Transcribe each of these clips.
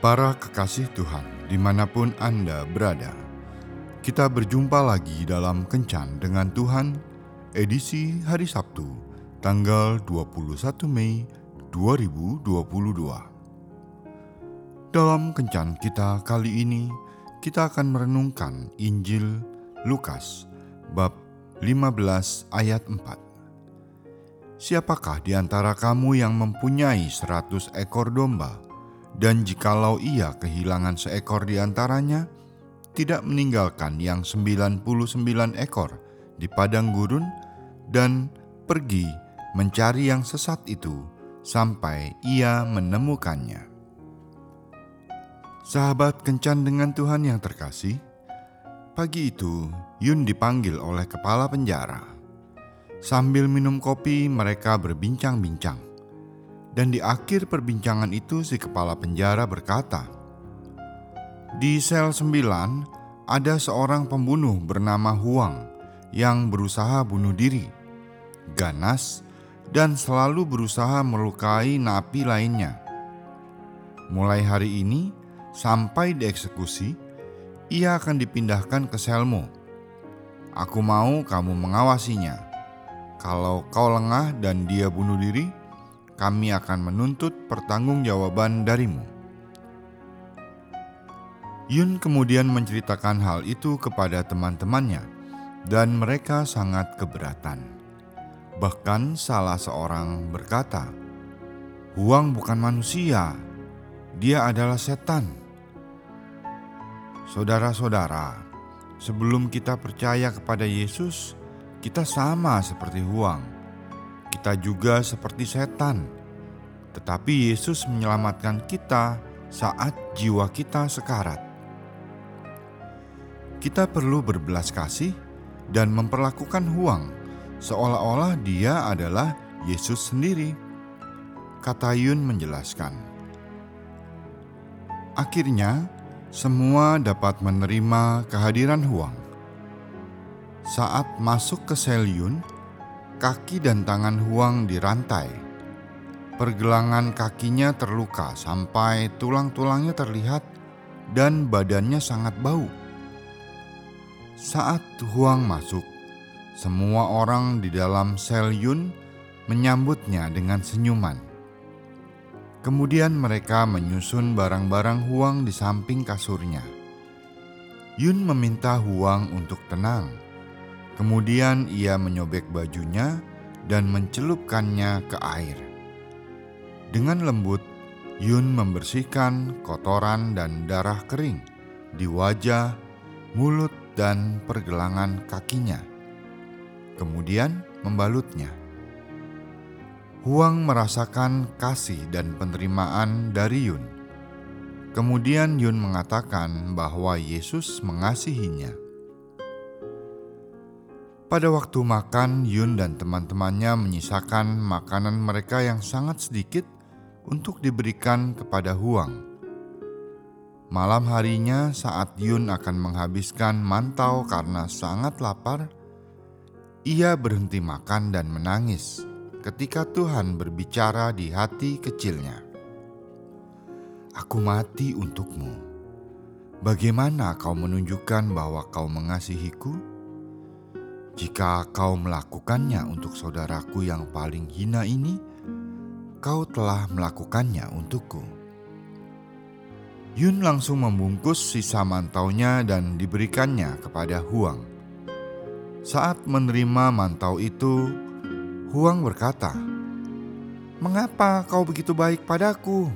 Para kekasih Tuhan, di mana pun Anda berada, kita berjumpa lagi dalam Kencan dengan Tuhan, edisi hari Sabtu, tanggal 21 Mei 2022. Dalam Kencan kita kali ini, kita akan merenungkan Injil Lukas, bab 15 ayat 4. Siapakah di antara kamu yang mempunyai seratus ekor domba, dan jikalau ia kehilangan seekor di antaranya, tidak meninggalkan yang 99 ekor di padang gurun dan pergi mencari yang sesat itu sampai ia menemukannya. Sahabat kencan dengan Tuhan yang terkasih, pagi itu Yun dipanggil oleh kepala penjara. Sambil minum kopi, mereka berbincang-bincang. Dan di akhir perbincangan itu si kepala penjara berkata, Di sel 9 ada seorang pembunuh bernama Huang yang berusaha bunuh diri, ganas, dan selalu berusaha melukai napi lainnya. Mulai hari ini sampai dieksekusi, ia akan dipindahkan ke selmu. Aku mau kamu mengawasinya. Kalau kau lengah dan dia bunuh diri, kami akan menuntut pertanggungjawaban darimu. Yun kemudian menceritakan hal itu kepada teman-temannya, dan mereka sangat keberatan. Bahkan salah seorang berkata, "Huang bukan manusia, dia adalah setan." Saudara-saudara, sebelum kita percaya kepada Yesus, kita sama seperti Huang kita juga seperti setan, tetapi Yesus menyelamatkan kita saat jiwa kita sekarat. Kita perlu berbelas kasih dan memperlakukan Huang seolah-olah dia adalah Yesus sendiri. Kata Yun menjelaskan. Akhirnya, semua dapat menerima kehadiran Huang. Saat masuk ke sel Yun, kaki dan tangan Huang dirantai. Pergelangan kakinya terluka sampai tulang-tulangnya terlihat dan badannya sangat bau. Saat Huang masuk, semua orang di dalam sel Yun menyambutnya dengan senyuman. Kemudian mereka menyusun barang-barang Huang di samping kasurnya. Yun meminta Huang untuk tenang Kemudian ia menyobek bajunya dan mencelupkannya ke air. Dengan lembut, Yun membersihkan kotoran dan darah kering di wajah, mulut, dan pergelangan kakinya. Kemudian membalutnya. Huang merasakan kasih dan penerimaan dari Yun. Kemudian Yun mengatakan bahwa Yesus mengasihinya. Pada waktu makan, Yun dan teman-temannya menyisakan makanan mereka yang sangat sedikit untuk diberikan kepada Huang. Malam harinya, saat Yun akan menghabiskan mantau karena sangat lapar, ia berhenti makan dan menangis ketika Tuhan berbicara di hati kecilnya. "Aku mati untukmu. Bagaimana kau menunjukkan bahwa kau mengasihiku?" Jika kau melakukannya untuk saudaraku yang paling hina ini, kau telah melakukannya untukku. Yun langsung membungkus sisa mantaunya dan diberikannya kepada Huang. Saat menerima mantau itu, Huang berkata, "Mengapa kau begitu baik padaku?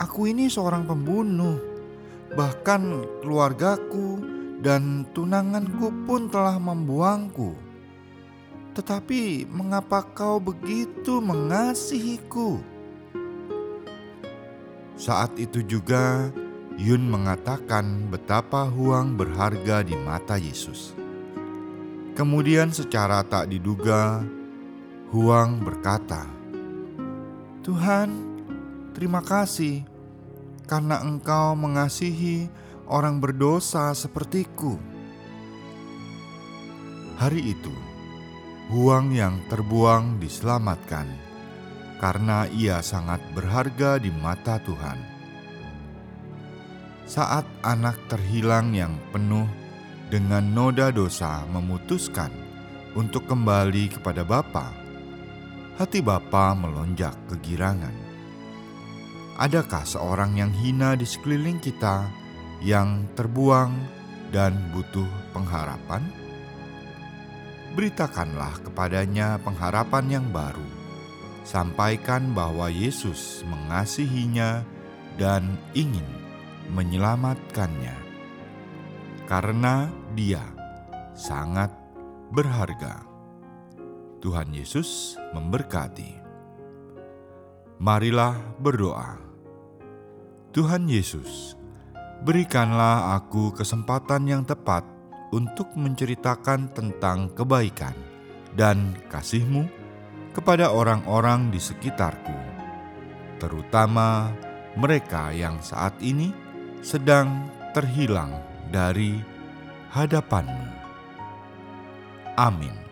Aku ini seorang pembunuh, bahkan keluargaku." Dan tunanganku pun telah membuangku. Tetapi mengapa kau begitu mengasihiku? Saat itu juga Yun mengatakan betapa Huang berharga di mata Yesus. Kemudian secara tak diduga, Huang berkata, "Tuhan, terima kasih karena Engkau mengasihi orang berdosa sepertiku. Hari itu, Huang yang terbuang diselamatkan karena ia sangat berharga di mata Tuhan. saat anak terhilang yang penuh dengan noda dosa memutuskan untuk kembali kepada Bapa, hati Bapa melonjak kegirangan. Adakah seorang yang hina di sekeliling kita yang terbuang dan butuh pengharapan? Beritakanlah kepadanya pengharapan yang baru. Sampaikan bahwa Yesus mengasihinya dan ingin menyelamatkannya, karena Dia sangat berharga. Tuhan Yesus memberkati. Marilah berdoa. Tuhan Yesus, berikanlah aku kesempatan yang tepat untuk menceritakan tentang kebaikan dan kasih-Mu kepada orang-orang di sekitarku, terutama mereka yang saat ini sedang terhilang dari hadapan-Mu. Amin.